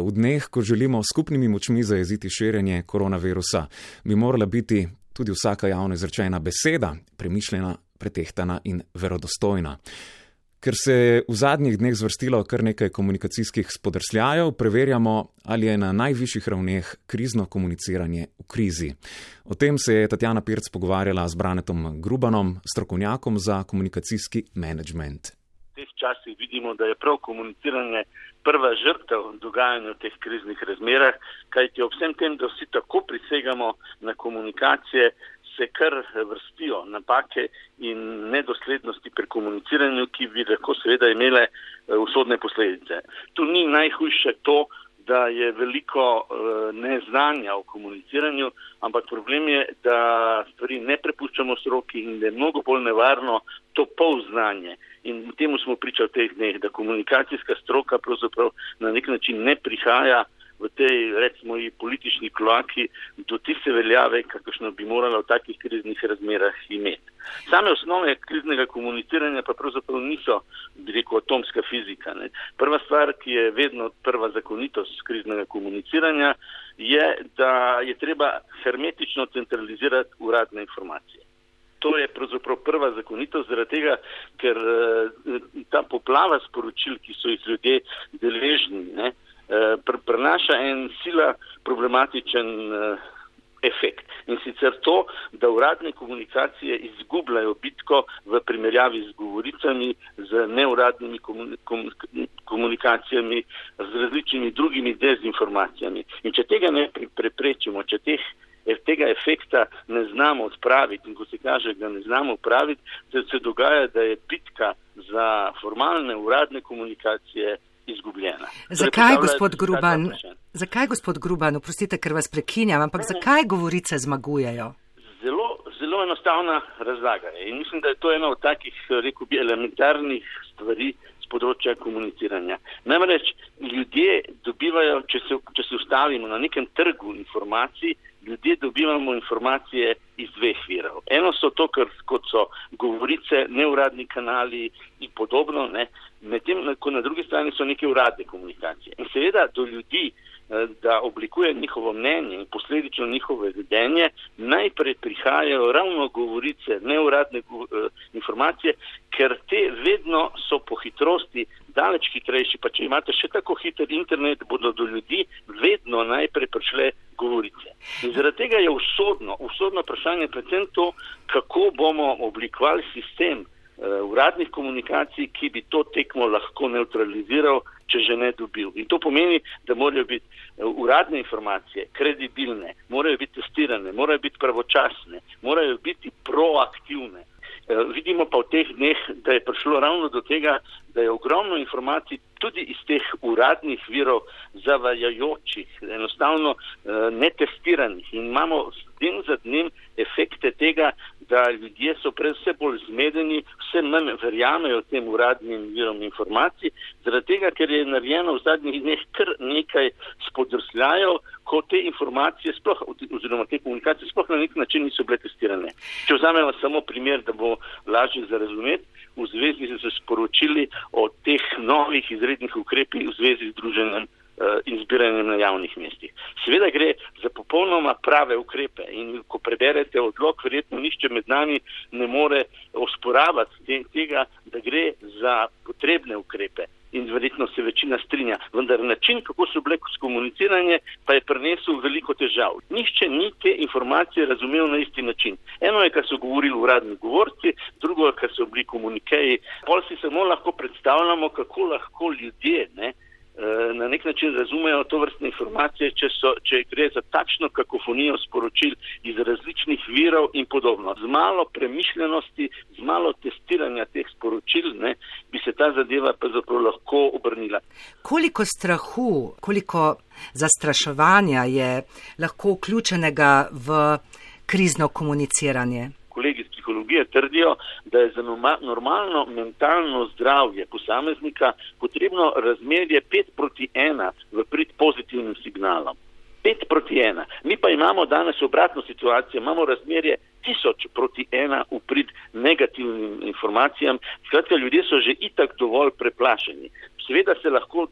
v dneh, ko želimo skupnimi močmi zajeziti širjenje koronavirusa, bi morala biti tudi vsaka javno izrečena beseda premišljena, pretehtana in verodostojna. Ker se je v zadnjih dneh zvrstilo kar nekaj komunikacijskih spodrsljajev, preverjamo, ali je na najvišjih ravneh krizno komuniciranje v krizi. O tem se je Tatjana Pirc pogovarjala z Branetom Grubanom, strokovnjakom za komunikacijski management. V teh časih vidimo, da je prav komuniciranje prva žrtev dogajanja v teh kriznih razmerah, kajti ob vsem tem, da vsi tako prisegamo na komunikacije, se kar vrstijo napake in nedoslednosti pri komuniciranju, ki bi lahko seveda imele eh, usodne posledice. Tu ni najhujše to, da je veliko uh, neznanja o komuniciranju, ampak problem je, da stvari ne prepuščamo sroki in da je mnogo bolj nevarno to polznanje. In temu smo pričali v teh dneh, da komunikacijska stroka pravzaprav na nek način ne prihaja v tej, recimo, politični kloaki do tiste veljave, kakršno bi morala v takih kriznih razmerah imeti. Same osnove kriznega komuniciranja pa pravzaprav niso, bi rekel, atomska fizika. Ne. Prva stvar, ki je vedno prva zakonitost kriznega komuniciranja, je, da je treba hermetično centralizirati uradne informacije. To je pravzaprav prva zakonitost, zaradi tega, ker uh, ta poplava sporočil, ki so jih ljudje deležni, ne, Eh, pr prenaša en sila problematičen uh, efekt. In sicer to, da uradne komunikacije izgubljajo bitko v primerjavi z govoricami, z neuradnimi komunikacijami, z različnimi drugimi dezinformacijami. In če tega ne preprečimo, če teh, tega efekta ne znamo odpraviti in ko se kaže, da ne znamo odpraviti, se dogaja, da je bitka za formalne uradne komunikacije izgubljena. Zakaj, gospod Gruban, zakaj, gospod Gruban, oprostite, ker vas prekinjam, ampak ne, zakaj govorice zmagujejo? Zelo, zelo enostavna razlaga je in mislim, da je to ena od takih, rekel bi, elementarnih stvari z področja komuniciranja. Namreč ljudje dobivajo, če se, če se ustavimo na nekem trgu informacij, ljudje dobivamo informacije iz dveh virov. Eno so to, kar, kot so govorice, neuradni kanali in podobno, medtem ko na drugi strani so neke uradne komunikacije. In seveda do ljudi, da oblikuje njihovo mnenje in posledično njihovo vedenje, najprej prihajajo ravno govorice, neuradne uh, informacije, ker te vedno so po hitrosti daleč hitrejši, pa če imate še tako hiter internet, bodo do ljudi vedno najprej prišle govorice. In zaradi tega je usodno, usodno vprašanje predvsem to, kako bomo oblikovali sistem uradnih komunikacij, ki bi to tekmo lahko neutraliziral, če že ne dobil. In to pomeni, da morajo biti uh, uradne informacije kredibilne, morajo biti testirane, morajo biti pravočasne, morajo biti proaktivne. Eh, vidimo pa v teh dneh, da je prišlo ravno do tega, da je ogromno informacij tudi iz teh uradnih virov zavajajočih, enostavno eh, netestiranih in imamo dan za dnem efekte tega, da ljudje so pred vse bolj zmedeni, vse manj verjamejo tem uradnim virom informacij, zaradi tega, ker je narejeno v zadnjih dneh kar nekaj spodrsljajev, ko te informacije sploh, oziroma te komunikacije sploh na nek način niso bile testirane. Če vzamemo samo primer, da bo lažje za razumeti, v zvezi z sporočili o teh novih izrednih ukrepih v zvezi z druženjem Eh, in zbiranjem na javnih mestih. Seveda gre za popolnoma prave ukrepe in ko preberete odlog, verjetno nišče med nami ne more osporavati tega, da gre za potrebne ukrepe. In verjetno se večina strinja, vendar način, kako so bile skomunicirane, pa je prinesel veliko težav. Nihče ni te informacije razumel na isti način. Eno je, kar so govorili uradni govorci, drugo je, kar so bili komunikeji. Pol si samo lahko predstavljamo, kako lahko ljudje ne, na nek način razumejo to vrstne informacije, če, so, če gre za takšno kakofonijo sporočil iz različnih virov in podobno. Z malo premišljenosti, z malo testiranja teh sporočil, ne, bi se ta zadeva pa zapravo lahko obrnila. Koliko strahu, koliko zastraševanja je lahko vključenega v krizno komuniciranje? Psihologije trdijo, da je za normalno mentalno zdravje posameznika potrebno razmerje 5 proti 1 v prid pozitivnim signalom. 5 proti 1. Mi pa imamo danes obratno situacijo, imamo razmerje 1000 proti 1 v prid negativnim informacijam. Skratka, ljudje so že itak dovolj preplašeni. Seveda se lahko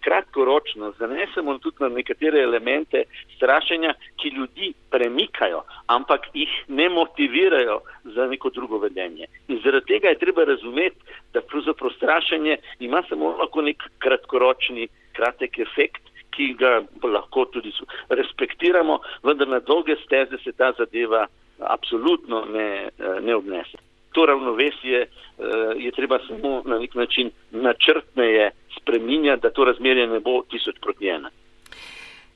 kratkoročno zanesemo tudi na nekatere elemente strašenja, ki ljudi premikajo, ampak jih ne motivirajo za neko drugo vedenje. In zaradi tega je treba razumeti, da pravzaprav strašenje ima samo lahko nek kratkoročni, kratek efekt, ki ga lahko tudi respektiramo, vendar na dolge steze se ta zadeva absolutno ne, ne obnese. To ravnovesje eh, je treba samo na nek način načrtneje spreminjati, da to razmerje ne bo tisoč proti ena.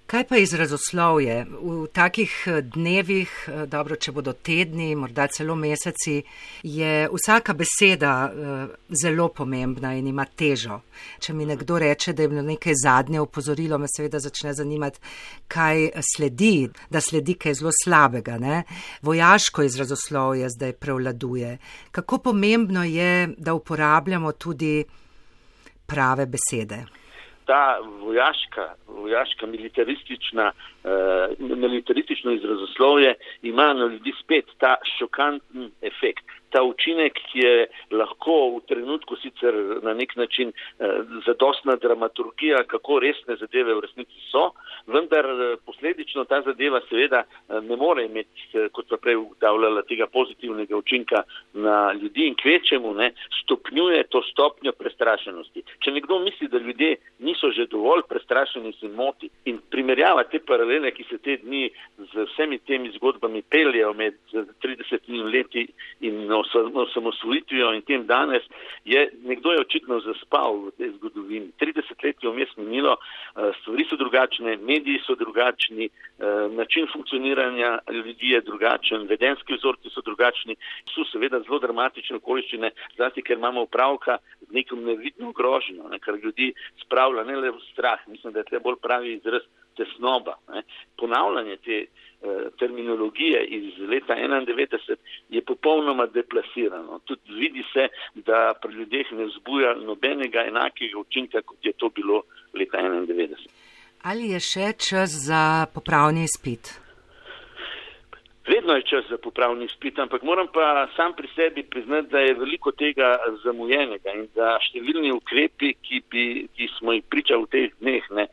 Kaj pa izrazoslovje? V takih eh, dnevih, eh, dobro, če bodo tedni, morda celo meseci, je vsaka beseda eh, zelo pomembna in ima težo. Če mi nekdo reče, da je bilo nekaj zadnje opozorilo, me seveda začne zanimati, kaj sledi, da sledi kaj zelo slabega. Ne? Vojaško izrazoslovje zdaj prevladuje. Kako pomembno je, da uporabljamo tudi prave besede? Ta vojaška, vojaška militaristična, uh, militaristično izrazoslovje ima na ljudi spet ta šokanten efekt ta učinek, je lahko v trenutku sicer na nek način eh, zadostna dramaturgija, kako resne zadeve v resnici so, vendar eh, posledično ta zadeva seveda eh, ne more imeti, eh, kot pa prej ugotavljala, tega pozitivnega učinka na ljudi in kvečemu ne, stopnjuje to stopnjo prestrašenosti. Če nekdo misli, da ljudje niso že dovolj prestrašeni, se moti in primerjava te paralele, ki se te dni z vsemi temi zgodbami peljejo med 30 leti in osamosvojitvijo in tem danes, je nekdo je očitno zaspal v tej zgodovini. 30 let je vmes minilo, eh, stvari so drugačne, mediji so drugačni, eh, način funkcioniranja ljudi je drugačen, vedenski vzorci so drugačni, so seveda zelo dramatične okoliščine, zlasti ker imamo upravka z nekom nevidno grožnjo, ne, kar ljudi spravlja ne le v strah, mislim, da je to bolj pravi izraz tesnoba. Ne. Ponavljanje te terminologije iz leta 91 je popolnoma deplasirano. Tudi vidi se, da pri ljudeh ne vzbuja nobenega enakega učinka, kot je to bilo leta 91. Ali je še čas za popravni izpit? Vedno je čas za popravni izpit, ampak moram pa sam pri sebi priznati, da je veliko tega zamujenega in da številni ukrepi, ki, bi, ki smo jih pričali v teh dneh, ne,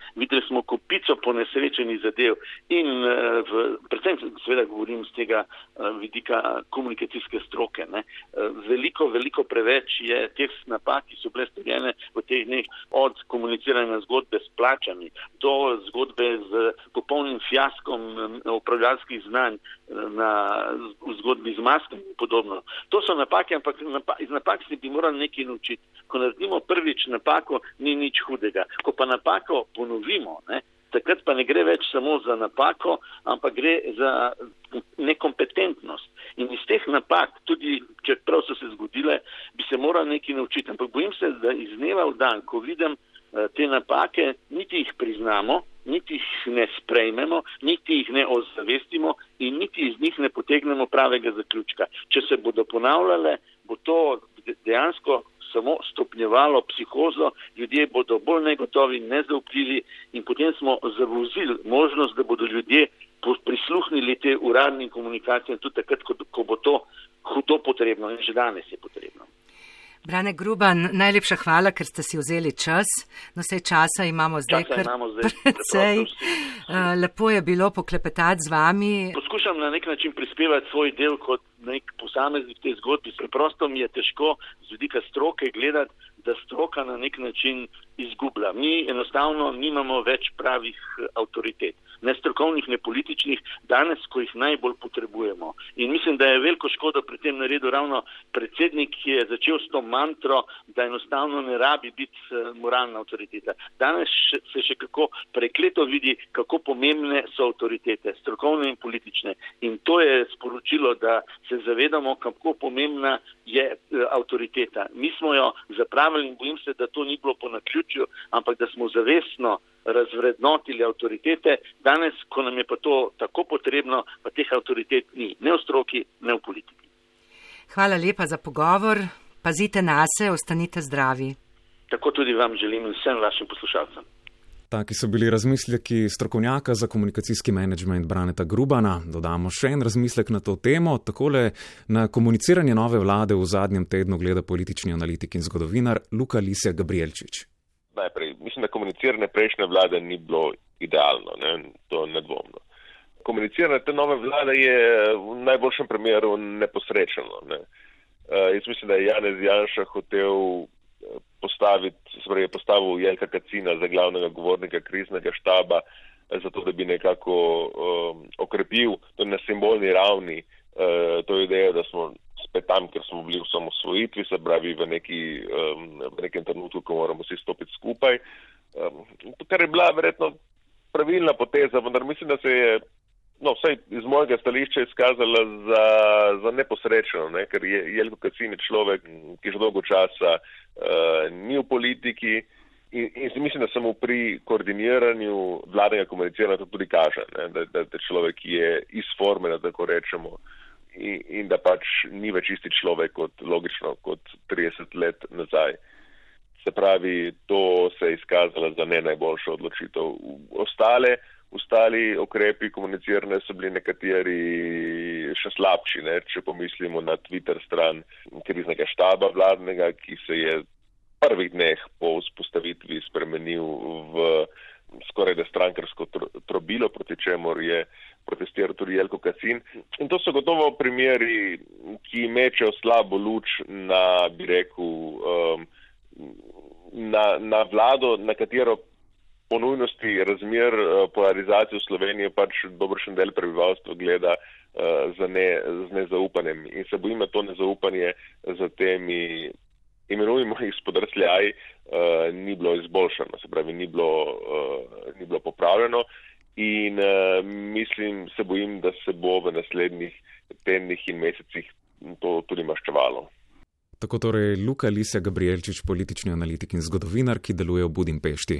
ponesrečenih zadev in eh, v, predvsem seveda govorim z tega eh, vidika komunikacijske stroke. Ne, eh, veliko, veliko preveč je teh napak, ki so bile storjene v teh dneh od komuniciranja zgodbe s plačami do zgodbe z popolnim fiaskom upravljalskih znanj na zgodbi z maskami in podobno. To so napake, ampak iz napak se bi morali nekaj naučiti. Ko naredimo prvič napako, ni nič hudega. Ko pa napako ponovimo, ne, takrat pa ne gre več samo za napako, ampak gre za nekompetentnost. In iz teh napak, tudi če prav so se zgodile, bi se morali nekaj naučiti. Ampak bojim se, da iz dneva v dan, ko vidim eh, te napake, niti jih priznamo, niti jih ne sprejmemo, niti jih ne ozavestimo in niti iz njih ne potegnemo pravega zaključka. Če se bodo ponavljale, bo to dejansko samo stopnjevalo psihozo, ljudje bodo bolj negotovi, nezaupljivi in potem smo zavozili možnost, da bodo ljudje prisluhnili te uradnim komunikacijam tudi takrat, ko bo to hudo potrebno in že danes je potrebno. Brane Gruban, najlepša hvala, ker ste si vzeli čas. No, vse časa imamo zdaj kar precej. Eh, lepo je bilo poklepetati z vami. Poskušam na nek način prispevati svoj del kot nek posameznik te zgodbi. Preprosto mi je težko z vidika stroke gledati, da stroka na nek način izgublja. Mi enostavno nimamo več pravih eh, avtoritet ne strokovnih, ne političnih, danes, ko jih najbolj potrebujemo. In mislim, da je veliko škodo pri tem naredil ravno predsednik, ki je začel s to mantro, da enostavno ne rabi biti eh, moralna avtoriteta. Danes se še kako prekleto vidi, kako pomembne so avtoritete, strokovne in politične. In to je sporočilo, da se zavedamo, kako pomembna je eh, avtoriteta. Mi smo jo zapravili in bojim se, da to ni bilo po naključju, ampak da smo zavestno razvrednotili avtoritete, danes, ko nam je pa to tako potrebno, pa teh avtoritet ni, ne v stroki, ne v politiki. Hvala lepa za pogovor, pazite na se, ostanite zdravi. Tako tudi vam želim in vsem vašim poslušalcem. Taki so bili razmisleki strokovnjaka za komunikacijski menedžment Braneta Grubana. Dodamo še en razmislek na to temo. Takole na komuniciranje nove vlade v zadnjem tednu gleda politični analitik in zgodovinar Luka Lisja Gabrielčič. Najprej, mislim, da komuniciranje prejšnje vlade ni bilo idealno, ne? to nedvomno. Komuniciranje te nove vlade je v najboljšem primeru neposrečeno. Ne? Uh, jaz mislim, da je Janez Janša hotel eh, postaviti, spravi je postavil Jelka Kacina za glavnega govornika kriznega štaba, zato da bi nekako um, okrepil to na simbolni ravni to idejo, da smo spet tam, ker smo bili v samosvojitvi, se pravi v, neki, v nekem trenutku, ko moramo vsi stopiti skupaj. Kar je bila verjetno pravilna poteza, vendar mislim, da se je, no, vsaj iz mojega stališča izkazala za, za neposrečeno, ne? ker je Jelko Kacin je človek, ki že dolgo časa uh, ni v politiki. In, in mislim, da samo pri koordiniranju vladnega komuniciranja to tudi kaže, ne, da, da, da človek je iz forme, da tako rečemo, in, in da pač ni več isti človek kot logično kot 30 let nazaj. Se pravi, to se je izkazalo za ne najboljšo odločitev. Ostale, ostali okrepi komunicirane so bili nekateri še slabši, ne? če pomislimo na Twitter stran kriznega štaba vladnega, ki se je prvih dneh po vzpostavitvi spremenil v skoraj da strankarsko trobilo, proti čemur je protestiral tudi Jelko Kacin. In to so gotovo primeri, ki mečejo slabo luč na, bi rekel, um, na, na vlado, na katero po nujnosti razmer uh, polarizacije v Sloveniji pač dobršen del prebivalstva gleda uh, ne, z nezaupanjem. In se bojim, da to nezaupanje za temi imenujemo jih spodrsljaji, uh, ni bilo izboljšano, se pravi, ni bilo, uh, ni bilo popravljeno in uh, mislim, se bojim, da se bo v naslednjih tednih in mesecih to tudi maščevalo. Tako torej Luka Lisa Gabrielčič, politični analitik in zgodovinar, ki deluje v Budimpešti.